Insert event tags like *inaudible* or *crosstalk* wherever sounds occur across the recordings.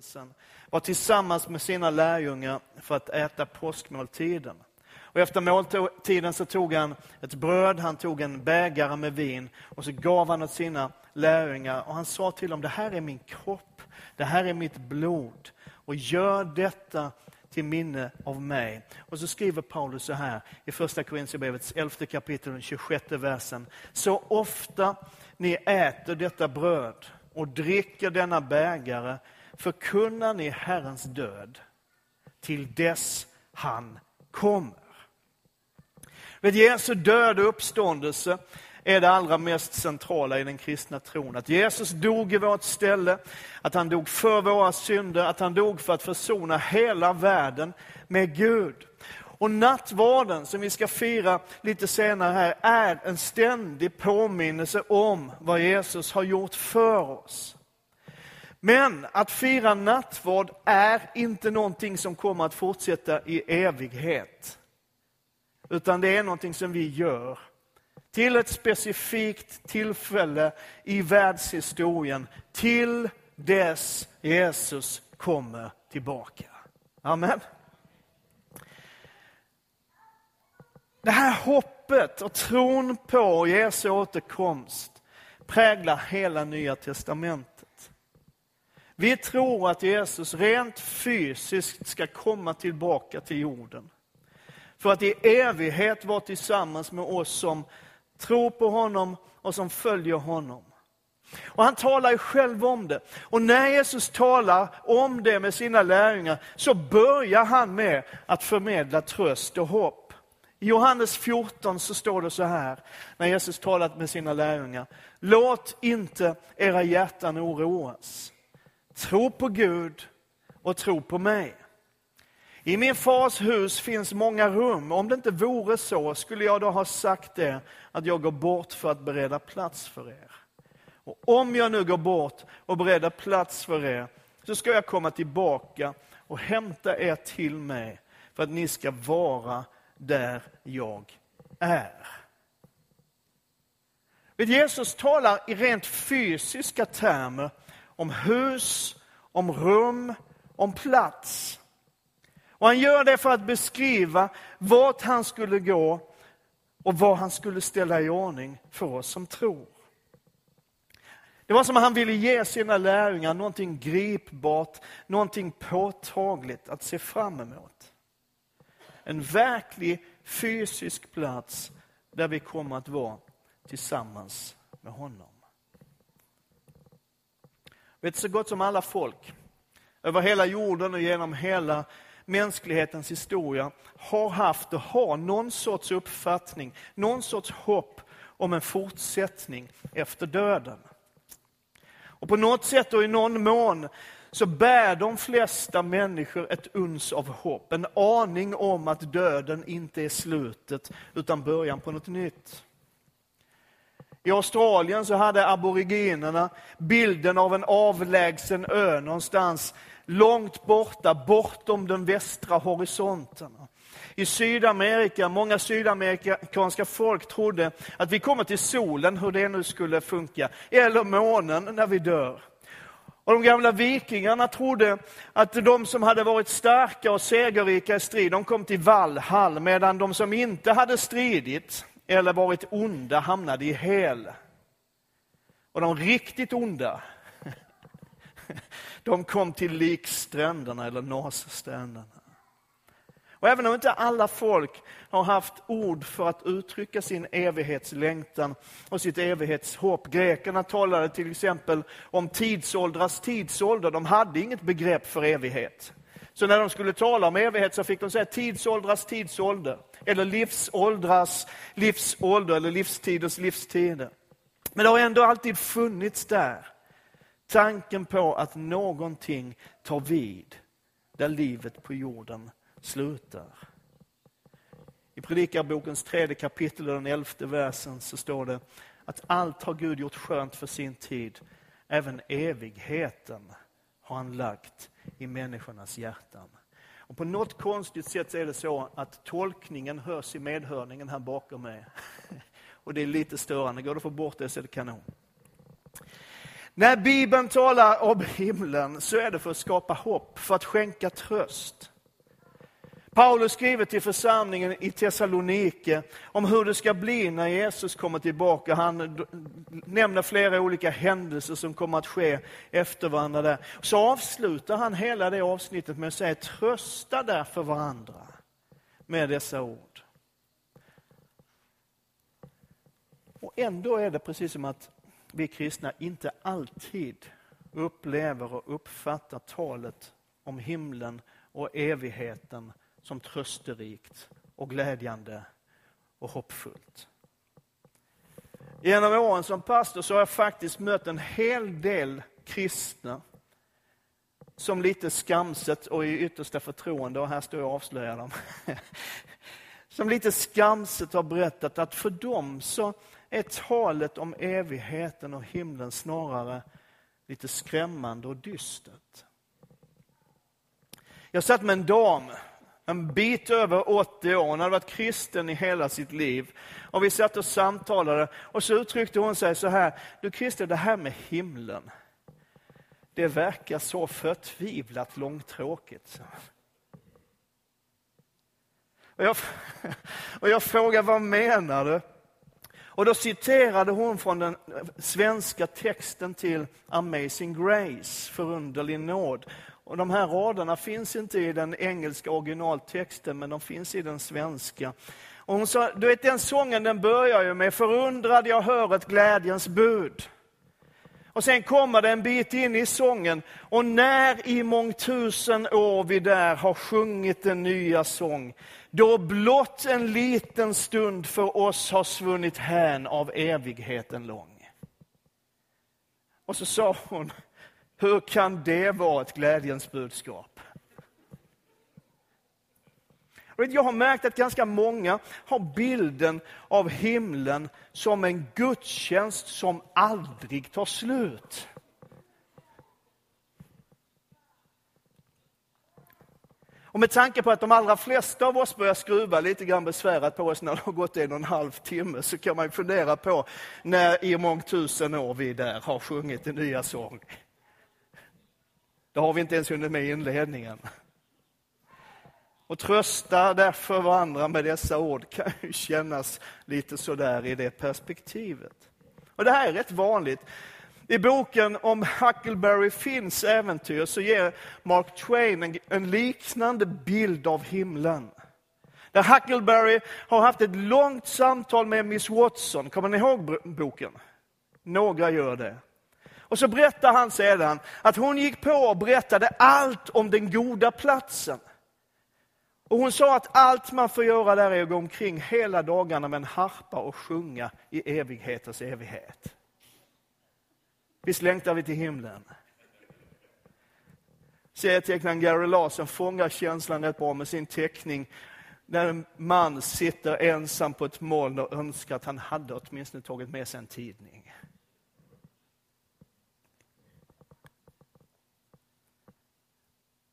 uppståndelsen var tillsammans med sina lärjungar för att äta påskmåltiden. Och efter måltiden så tog han ett bröd, han tog en bägare med vin och så gav han åt sina lärjungar och han sa till dem, det här är min kropp, det här är mitt blod och gör detta till minne av mig. Och så skriver Paulus så här i första Korintierbrevets elfte kapitel, den 26 versen. Så ofta ni äter detta bröd och dricker denna bägare förkunnar ni Herrens död till dess han kommer. Vid Jesu död och uppståndelse är det allra mest centrala i den kristna tron. Att Jesus dog i vårt ställe, att han dog för våra synder, att han dog för att försona hela världen med Gud. Och nattvarden som vi ska fira lite senare här är en ständig påminnelse om vad Jesus har gjort för oss. Men att fira nattvard är inte någonting som kommer att fortsätta i evighet. Utan det är någonting som vi gör till ett specifikt tillfälle i världshistorien, till dess Jesus kommer tillbaka. Amen. Det här hoppet och tron på Jesu återkomst präglar hela Nya Testamentet. Vi tror att Jesus rent fysiskt ska komma tillbaka till jorden. För att i evighet vara tillsammans med oss som tror på honom och som följer honom. Och han talar ju själv om det. Och när Jesus talar om det med sina lärjungar så börjar han med att förmedla tröst och hopp. I Johannes 14 så står det så här, när Jesus talat med sina lärjungar. Låt inte era hjärtan oroas. Tro på Gud och tro på mig. I min fars hus finns många rum. Om det inte vore så skulle jag då ha sagt det, att jag går bort för att bereda plats för er. Och om jag nu går bort och bereder plats för er, så ska jag komma tillbaka och hämta er till mig, för att ni ska vara där jag är. Jesus talar i rent fysiska termer om hus, om rum, om plats. Och han gör det för att beskriva vart han skulle gå och vad han skulle ställa i ordning för oss som tror. Det var som att han ville ge sina lärjungar någonting gripbart, någonting påtagligt att se fram emot. En verklig fysisk plats där vi kommer att vara tillsammans med honom. Vet så gott som alla folk över hela jorden och genom hela mänsklighetens historia har haft och har någon sorts uppfattning, någon sorts hopp om en fortsättning efter döden. Och på något sätt och i någon mån så bär de flesta människor ett uns av hopp, en aning om att döden inte är slutet utan början på något nytt. I Australien så hade aboriginerna bilden av en avlägsen ö någonstans långt borta, bortom den västra horisonten. I Sydamerika, många sydamerikanska folk trodde att vi kommer till solen, hur det nu skulle funka, eller månen när vi dör. Och de gamla vikingarna trodde att de som hade varit starka och segerrika i strid, de kom till Valhall, medan de som inte hade stridit eller varit onda hamnade i hel. Och de riktigt onda, *laughs* de kom till likstränderna eller Nasstränderna. Och även om inte alla folk har haft ord för att uttrycka sin evighetslängtan och sitt evighetshopp. Grekerna talade till exempel om tidsåldrars tidsålder. De hade inget begrepp för evighet. Så när de skulle tala om evighet så fick de säga tidsåldras tidsålder. Eller livsåldras livsålder eller livstiders livstider. Men det har ändå alltid funnits där. Tanken på att någonting tar vid där livet på jorden slutar. I Predikarbokens tredje kapitel och den elfte versen så står det att allt har Gud gjort skönt för sin tid. Även evigheten har han lagt i människornas hjärtan. Och på något konstigt sätt är det så att tolkningen hörs i medhörningen här bakom mig. *laughs* Och det är lite störande. Går det att få bort det så är det kanon. När Bibeln talar om himlen så är det för att skapa hopp, för att skänka tröst. Paulus skriver till församlingen i Thessalonike om hur det ska bli när Jesus kommer tillbaka. Han nämner flera olika händelser som kommer att ske efter varandra. Där. Så avslutar han hela det avsnittet med att säga trösta därför varandra med dessa ord. Och ändå är det precis som att vi kristna inte alltid upplever och uppfattar talet om himlen och evigheten som trösterikt och glädjande och hoppfullt. Genom åren som pastor så har jag faktiskt mött en hel del kristna som lite skamset och i yttersta förtroende, och här står jag och avslöjar dem, *laughs* som lite skamset har berättat att för dem så är talet om evigheten och himlen snarare lite skrämmande och dystert. Jag satt med en dam, en bit över 80 år, hon hade varit kristen i hela sitt liv. Och Vi satt och samtalade och så uttryckte hon sig så här, du Christer, det här med himlen, det verkar så förtvivlat långtråkigt. Och jag, *laughs* och jag frågar, vad menar du? Och då citerade hon från den svenska texten till Amazing Grace, förunderlig nåd. Och de här raderna finns inte i den engelska originaltexten, men de finns i den svenska. Och hon sa, du vet den sången den börjar ju med förundrad jag hör ett glädjens bud. Och sen kommer det en bit in i sången. Och när i mångtusen år vi där har sjungit den nya sång, då blott en liten stund för oss har svunnit hän av evigheten lång. Och så sa hon, hur kan det vara ett glädjens budskap? Jag har märkt att ganska många har bilden av himlen som en gudstjänst som aldrig tar slut. Och med tanke på att de allra flesta av oss börjar skruva lite grann besvärat på oss när det har gått en och en halv timme, så kan man fundera på när i mångtusen år vi där har sjungit en nya sång. Det har vi inte ens hunnit med i inledningen. Och trösta därför varandra med dessa ord kan ju kännas lite sådär i det perspektivet. Och det här är rätt vanligt. I boken om Huckleberry Finns äventyr så ger Mark Twain en, en liknande bild av himlen. Där Huckleberry har haft ett långt samtal med Miss Watson. Kommer ni ihåg boken? Några gör det. Och så berättar han sedan att hon gick på och berättade allt om den goda platsen. Och hon sa att allt man får göra där är att gå omkring hela dagarna med en harpa och sjunga i evighetens evighet. Visst längtar vi till himlen? Serietecknaren Gary Larson fångar känslan rätt bra med sin teckning när en man sitter ensam på ett moln och önskar att han hade åtminstone tagit med sig en tidning.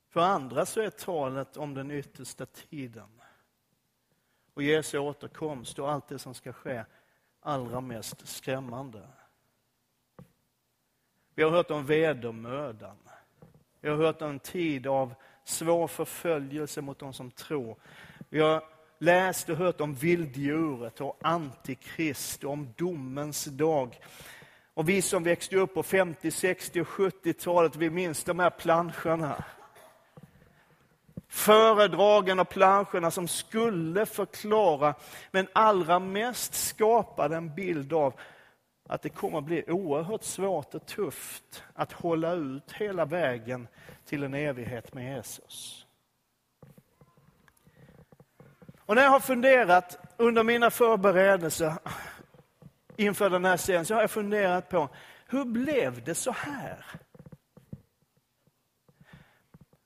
För andra så är talet om den yttersta tiden och Jesu återkomst och allt det som ska ske allra mest skrämmande. Vi har hört om vedermödan. Vi har hört om en tid av svår förföljelse mot de som tror. Vi har läst och hört om vilddjuret och antikrist och om domens dag. Och vi som växte upp på 50, 60 och 70-talet, vi minns de här planscherna. Föredragen och planscherna som skulle förklara, men allra mest skapade en bild av att det kommer att bli oerhört svårt och tufft att hålla ut hela vägen till en evighet med Jesus. Och när jag har funderat under mina förberedelser inför den här serien så har jag funderat på hur blev det så här?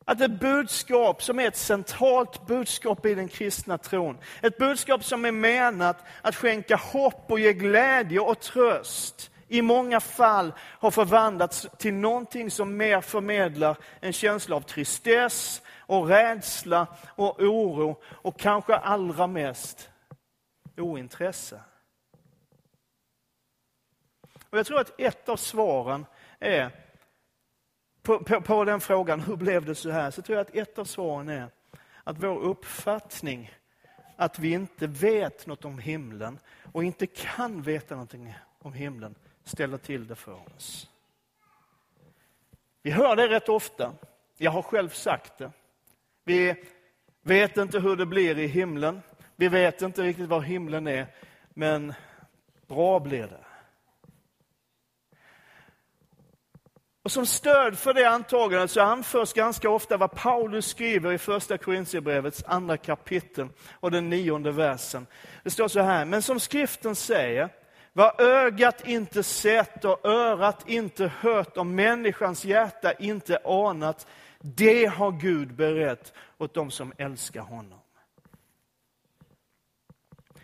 Att ett budskap som är ett centralt budskap i den kristna tron, ett budskap som är menat att skänka hopp och ge glädje och tröst, i många fall har förvandlats till någonting som mer förmedlar en känsla av tristess och rädsla och oro och kanske allra mest ointresse. Och jag tror att ett av svaren är, på, på, på den frågan, hur blev det så här? Så tror jag att ett av svaren är att vår uppfattning att vi inte vet något om himlen och inte kan veta någonting om himlen ställer till det för oss. Vi hör det rätt ofta. Jag har själv sagt det. Vi vet inte hur det blir i himlen. Vi vet inte riktigt vad himlen är, men bra blir det. Och Som stöd för det antagandet så anförs ganska ofta vad Paulus skriver i första Korintierbrevets andra kapitel och den nionde versen. Det står så här, men som skriften säger, vad ögat inte sett och örat inte hört och människans hjärta inte anat, det har Gud berett åt dem som älskar honom.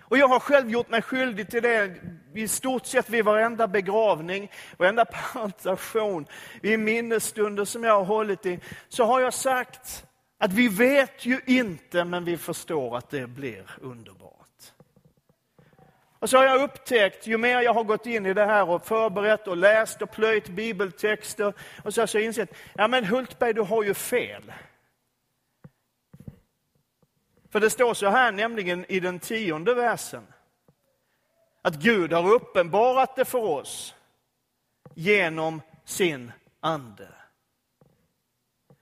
Och jag har själv gjort mig skyldig till det i stort sett vid varenda begravning, varenda plantation, vid minnesstunder som jag har hållit i, så har jag sagt att vi vet ju inte, men vi förstår att det blir underbart. Och så har jag upptäckt, ju mer jag har gått in i det här och förberett och läst och plöjt bibeltexter, och så har jag insett, ja men Hultberg, du har ju fel. För det står så här nämligen i den tionde versen. Att Gud har uppenbarat det för oss genom sin ande.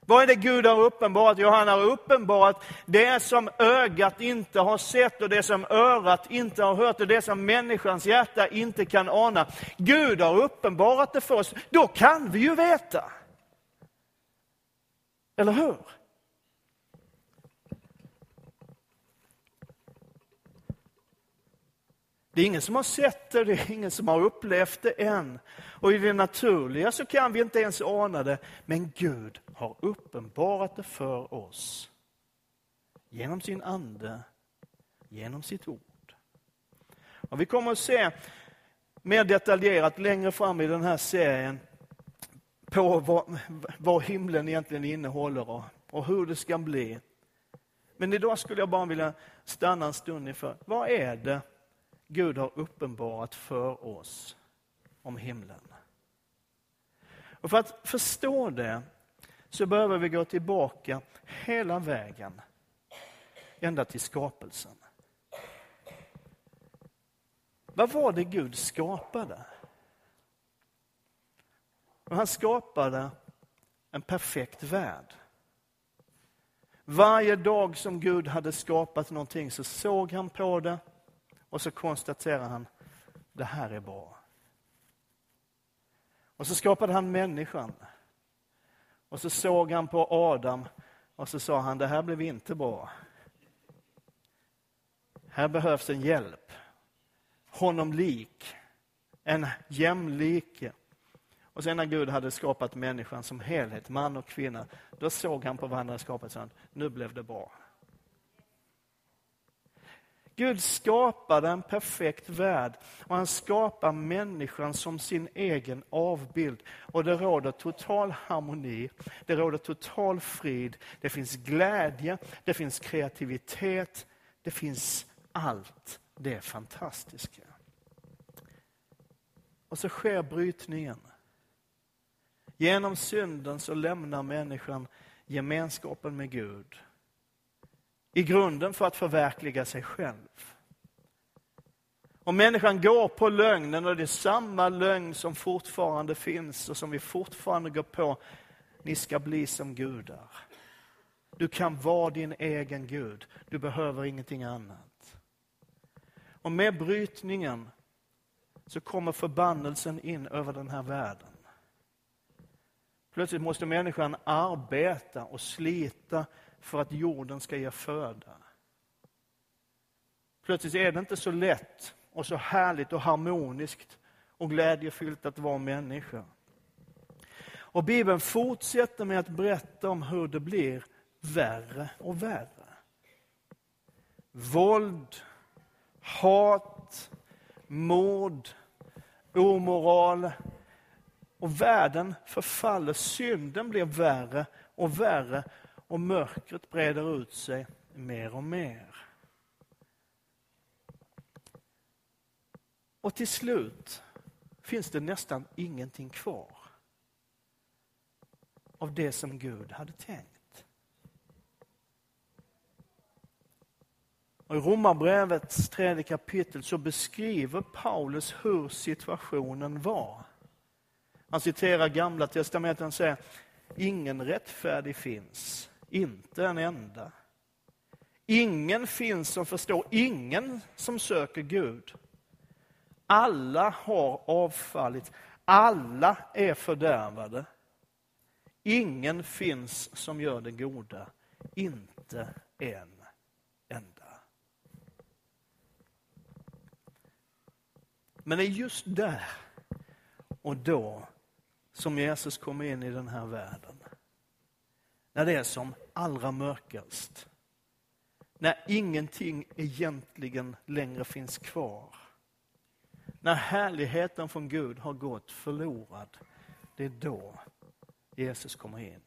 Vad är det Gud har uppenbarat? Jo, han har uppenbarat det som ögat inte har sett och det som örat inte har hört och det som människans hjärta inte kan ana. Gud har uppenbarat det för oss. Då kan vi ju veta. Eller hur? Det är ingen som har sett det, det är ingen som har upplevt det än. Och i det naturliga så kan vi inte ens ana det, men Gud har uppenbarat det för oss. Genom sin ande, genom sitt ord. Och vi kommer att se mer detaljerat längre fram i den här serien på vad, vad himlen egentligen innehåller och, och hur det ska bli. Men idag skulle jag bara vilja stanna en stund inför, vad är det Gud har uppenbarat för oss om himlen. Och för att förstå det så behöver vi gå tillbaka hela vägen ända till skapelsen. Vad var det Gud skapade? Han skapade en perfekt värld. Varje dag som Gud hade skapat någonting så såg han på det och så konstaterar han, det här är bra. Och så skapade han människan. Och så såg han på Adam och så sa han, det här blev inte bra. Här behövs en hjälp. Honom lik. En jämlike. Och sen när Gud hade skapat människan som helhet, man och kvinna, då såg han på vad han hade skapat och sa, nu blev det bra. Gud skapade en perfekt värld och han skapar människan som sin egen avbild. Och det råder total harmoni, det råder total frid, det finns glädje, det finns kreativitet, det finns allt det fantastiska. Och så sker brytningen. Genom synden så lämnar människan gemenskapen med Gud i grunden för att förverkliga sig själv. Om människan går på lögnen och det är samma lögn som fortfarande finns och som vi fortfarande går på. Ni ska bli som gudar. Du kan vara din egen Gud. Du behöver ingenting annat. Och med brytningen så kommer förbannelsen in över den här världen. Plötsligt måste människan arbeta och slita för att jorden ska ge föda. Plötsligt är det inte så lätt och så härligt och harmoniskt och glädjefyllt att vara människa. Och Bibeln fortsätter med att berätta om hur det blir värre och värre. Våld, hat, mord, omoral. Och världen förfaller, synden blir värre och värre och mörkret breder ut sig mer och mer. Och till slut finns det nästan ingenting kvar. av det som Gud hade tänkt. Och I Romarbrevets tredje kapitel så beskriver Paulus hur situationen var. Han citerar Gamla testamentet och säger, ingen rättfärdig finns, inte en enda. Ingen finns som förstår, ingen som söker Gud. Alla har avfallit, alla är fördärvade. Ingen finns som gör det goda, inte en enda. Men det är just där och då som Jesus kommer in i den här världen. När det är som allra mörkast. När ingenting egentligen längre finns kvar. När härligheten från Gud har gått förlorad. Det är då Jesus kommer in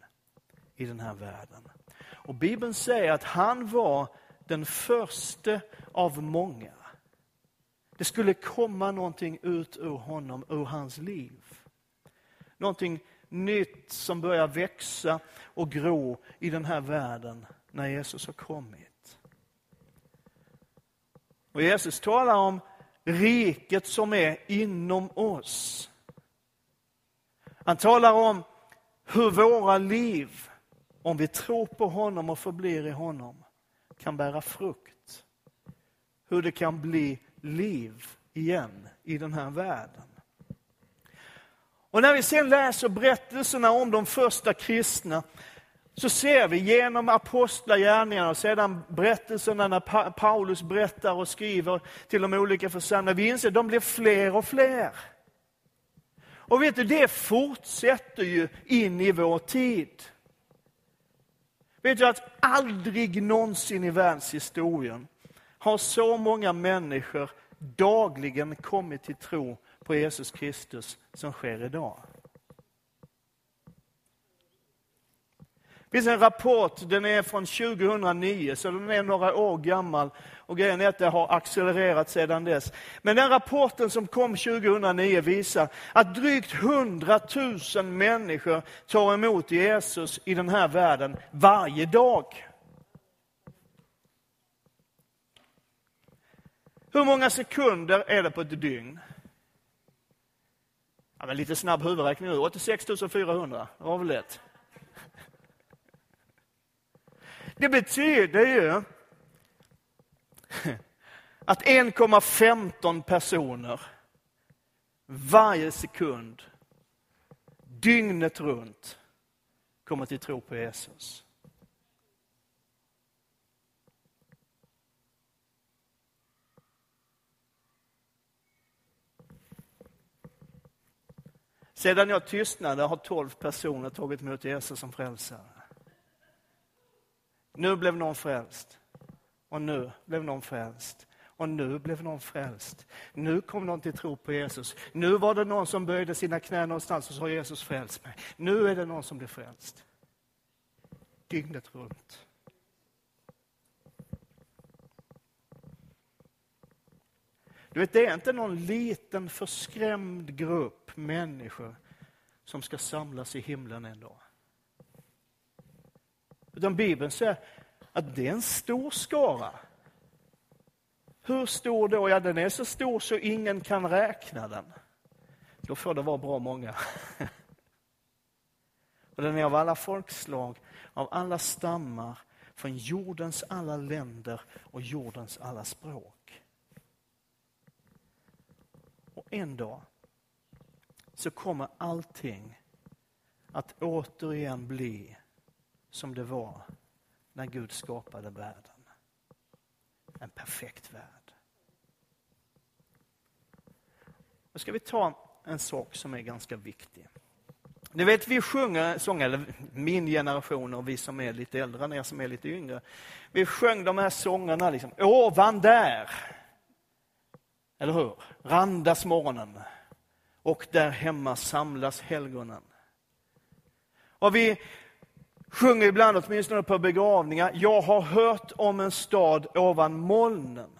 i den här världen. Och Bibeln säger att han var den första av många. Det skulle komma någonting ut ur honom, ur hans liv. Någonting nytt som börjar växa och gro i den här världen när Jesus har kommit. Och Jesus talar om riket som är inom oss. Han talar om hur våra liv, om vi tror på honom och förblir i honom, kan bära frukt. Hur det kan bli liv igen i den här världen. Och när vi sen läser berättelserna om de första kristna så ser vi genom apostlagärningarna och sedan berättelserna när Paulus berättar och skriver till de olika församlingarna, vi inser att de blir fler och fler. Och vet du, det fortsätter ju in i vår tid. Vet du att aldrig någonsin i världshistorien har så många människor dagligen kommit till tro på Jesus Kristus som sker idag. Det finns en rapport, den är från 2009, så den är några år gammal. Och grejen är att det har accelererat sedan dess. Men den rapporten som kom 2009 visar att drygt 100 000 människor tar emot Jesus i den här världen varje dag. Hur många sekunder är det på ett dygn? Men lite snabb huvudräkning nu. 86 400, det var väl lätt. Det betyder ju att 1,15 personer varje sekund, dygnet runt, kommer till tro på Jesus. Sedan jag tystnade har tolv personer tagit emot Jesus som frälsare. Nu blev någon frälst. Och nu blev någon frälst. Och nu blev någon frälst. Nu kom någon till tro på Jesus. Nu var det någon som böjde sina knän någonstans och sa Jesus frälst mig. Nu är det någon som blir frälst. Dygnet runt. Du vet, det är inte någon liten förskrämd grupp människor som ska samlas i himlen en dag. Utan Bibeln säger att det är en stor skara. Hur stor då? Ja, den är så stor så ingen kan räkna den. Då får det vara bra många. *laughs* Och den är av alla folkslag, av alla stammar, från jordens alla länder och jordens alla språk. Och en dag så kommer allting att återigen bli som det var när Gud skapade världen. En perfekt värld. Nu ska vi ta en sak som är ganska viktig. Ni vet, vi sjunger sånger, eller min generation och vi som är lite äldre än er som är lite yngre. Vi sjöng de här sångerna liksom, ovan där. Eller hur? Randas morgonen. Och där hemma samlas helgonen. Och vi sjunger ibland, åtminstone på begravningar, jag har hört om en stad ovan molnen.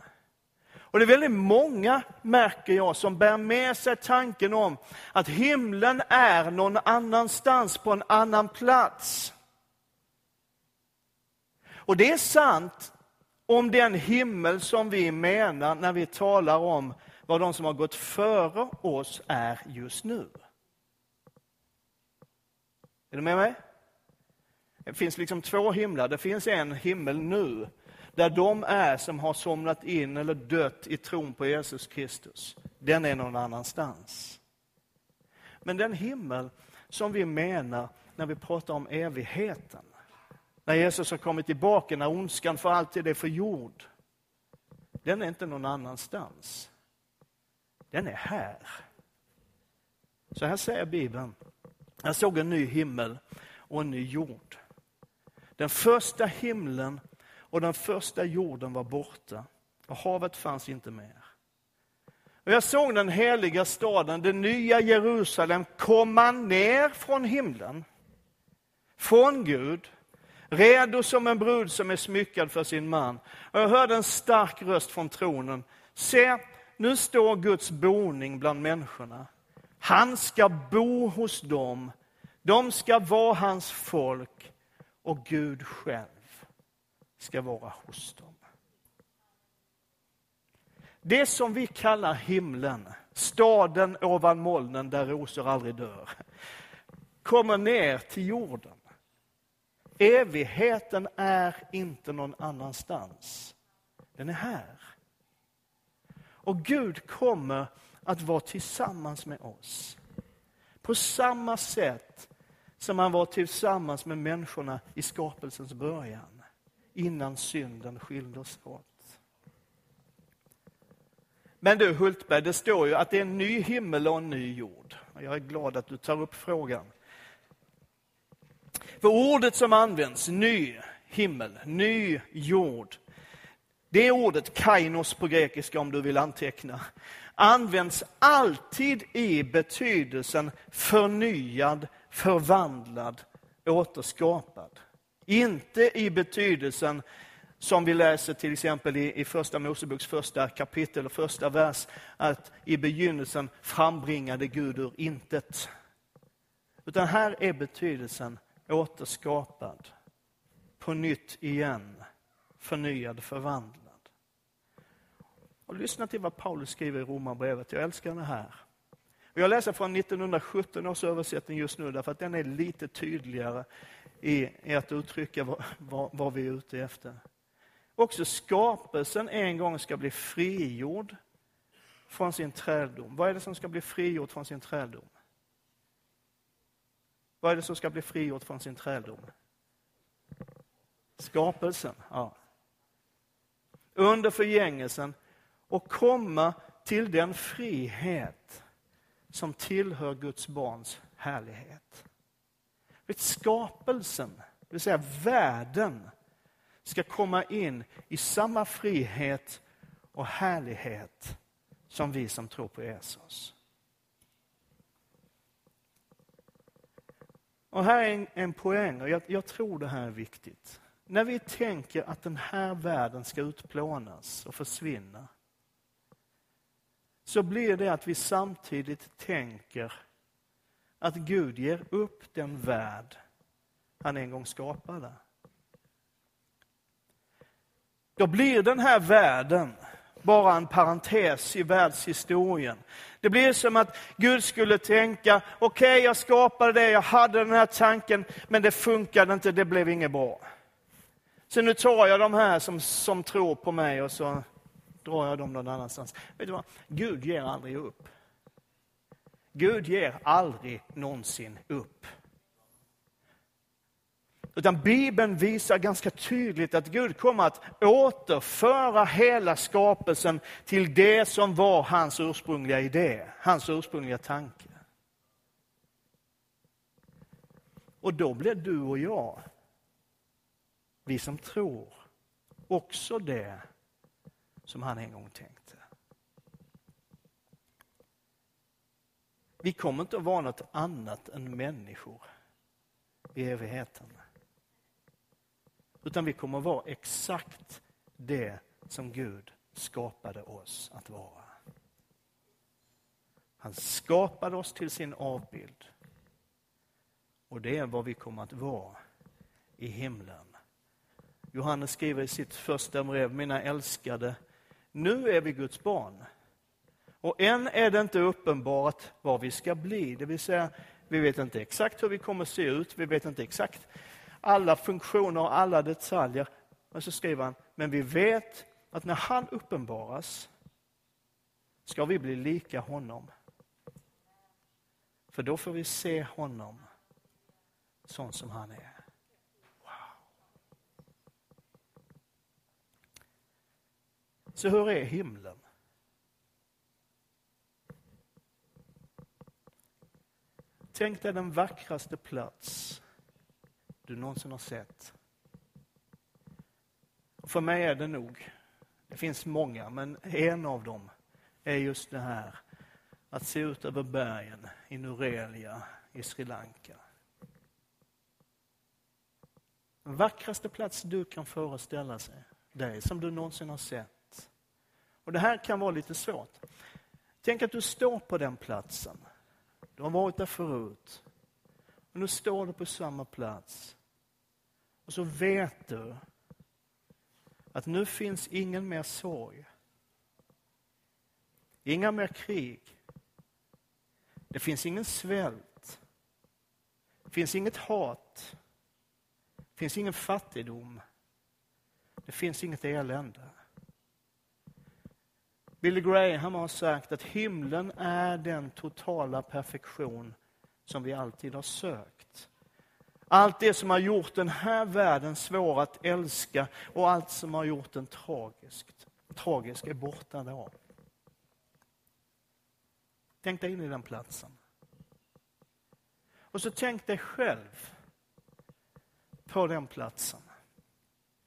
Och det är väldigt många, märker jag, som bär med sig tanken om att himlen är någon annanstans, på en annan plats. Och det är sant om den himmel som vi menar när vi talar om vad de som har gått före oss är just nu. Är du med mig? Det finns liksom två himlar. Det finns en himmel nu, där de är som har somnat in eller dött i tron på Jesus Kristus. Den är någon annanstans. Men den himmel som vi menar när vi pratar om evigheten, när Jesus har kommit tillbaka, när ondskan för alltid är förgjord, den är inte någon annanstans. Den är här. Så här säger Bibeln. Jag såg en ny himmel och en ny jord. Den första himlen och den första jorden var borta och havet fanns inte mer. Och jag såg den heliga staden, det nya Jerusalem, komma ner från himlen, från Gud, redo som en brud som är smyckad för sin man. Och jag hörde en stark röst från tronen. Se, nu står Guds boning bland människorna. Han ska bo hos dem, de ska vara hans folk och Gud själv ska vara hos dem. Det som vi kallar himlen, staden ovan molnen där rosor aldrig dör, kommer ner till jorden. Evigheten är inte någon annanstans. Den är här. Och Gud kommer att vara tillsammans med oss. På samma sätt som han var tillsammans med människorna i skapelsens början, innan synden skilde oss åt. Men du Hultberg, det står ju att det är en ny himmel och en ny jord. Jag är glad att du tar upp frågan. För ordet som används, ny himmel, ny jord, det ordet kainos på grekiska om du vill anteckna, används alltid i betydelsen förnyad, förvandlad, återskapad. Inte i betydelsen som vi läser till exempel i, i första Moseboks första kapitel och första vers, att i begynnelsen frambringade Gud ur intet. Utan här är betydelsen återskapad, på nytt igen, förnyad, förvandlad. Och lyssna till vad Paulus skriver i Romarbrevet. Jag älskar det här. Jag läser från 1917 års översättning just nu, därför att den är lite tydligare i, i att uttrycka vad, vad, vad vi är ute efter. Också skapelsen en gång ska bli frigjord från sin träldom. Vad är det som ska bli frigjort från sin träldom? Vad är det som ska bli frigjort från sin träldom? Skapelsen, ja. Under förgängelsen och komma till den frihet som tillhör Guds barns härlighet. Vet, skapelsen, det vill säga världen, ska komma in i samma frihet och härlighet som vi som tror på Jesus. Och här är en, en poäng, och jag, jag tror det här är viktigt. När vi tänker att den här världen ska utplånas och försvinna, så blir det att vi samtidigt tänker att Gud ger upp den värld han en gång skapade. Då blir den här världen bara en parentes i världshistorien. Det blir som att Gud skulle tänka, okej okay, jag skapade det, jag hade den här tanken, men det funkade inte, det blev inget bra. Så nu tar jag de här som, som tror på mig och så drar jag dem någon annanstans. Vet du vad? Gud ger aldrig upp. Gud ger aldrig någonsin upp. Utan Bibeln visar ganska tydligt att Gud kommer att återföra hela skapelsen till det som var hans ursprungliga idé, hans ursprungliga tanke. Och då blir du och jag, vi som tror, också det som han en gång tänkte. Vi kommer inte att vara något annat än människor i evigheten. Utan vi kommer att vara exakt det som Gud skapade oss att vara. Han skapade oss till sin avbild. Och det är vad vi kommer att vara i himlen. Johannes skriver i sitt första brev, mina älskade, nu är vi Guds barn. Och än är det inte uppenbart vad vi ska bli, det vill säga vi vet inte exakt hur vi kommer att se ut, vi vet inte exakt alla funktioner och alla detaljer. Men så skriver han, men vi vet att när han uppenbaras ska vi bli lika honom. För då får vi se honom sån som han är. Wow. Så hur är himlen? Tänk dig den vackraste plats du någonsin har sett. För mig är det nog, det finns många, men en av dem är just det här att se ut över bergen i Nurelia i Sri Lanka. Den vackraste plats du kan föreställa sig, dig, som du någonsin har sett. Och det här kan vara lite svårt. Tänk att du står på den platsen. Du har varit där förut. Och nu står du på samma plats. Och så vet du att nu finns ingen mer sorg. Inga mer krig. Det finns ingen svält. Det finns inget hat. Det finns ingen fattigdom. Det finns inget elände. Billy Graham har sagt att himlen är den totala perfektion som vi alltid har sökt. Allt det som har gjort den här världen svår att älska och allt som har gjort den tragisk, tragisk är borta då. Tänk dig in i den platsen. Och så tänk dig själv på den platsen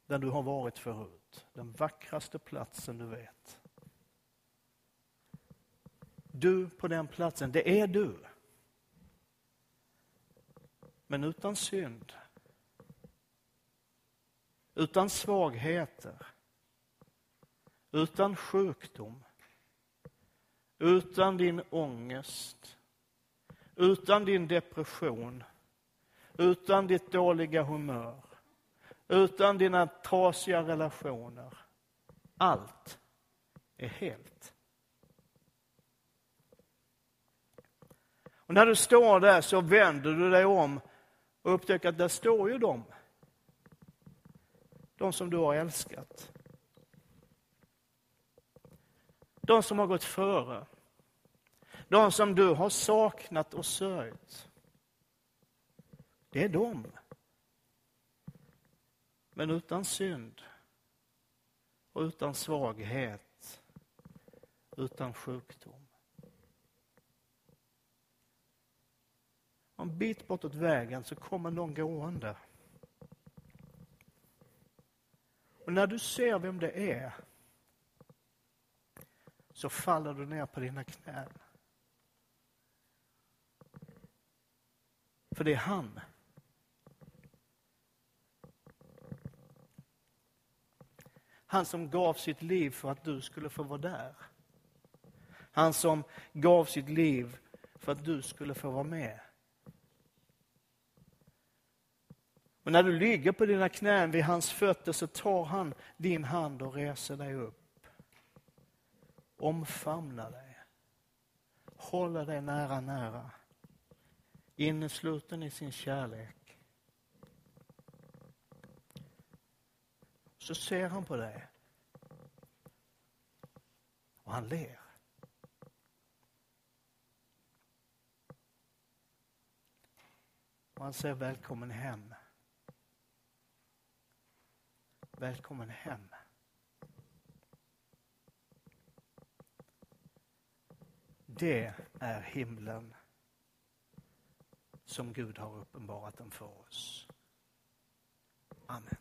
där du har varit förut. Den vackraste platsen du vet. Du på den platsen, det är du. Men utan synd. Utan svagheter. Utan sjukdom. Utan din ångest. Utan din depression. Utan ditt dåliga humör. Utan dina trasiga relationer. Allt är helt. Och när du står där så vänder du dig om och upptäcker att där står ju de. De som du har älskat. De som har gått före. De som du har saknat och sörjt. Det är de. Men utan synd och utan svaghet, utan sjukdom. En bit bortåt vägen så kommer någon gående. Och när du ser vem det är så faller du ner på dina knän. För det är han. Han som gav sitt liv för att du skulle få vara där. Han som gav sitt liv för att du skulle få vara med. Och när du ligger på dina knän vid hans fötter så tar han din hand och reser dig upp. Omfamnar dig. Håller dig nära, nära. Innesluten i sin kärlek. Så ser han på dig. Och han ler. Och han säger välkommen hem. Välkommen hem. Det är himlen som Gud har uppenbarat den för oss. Amen.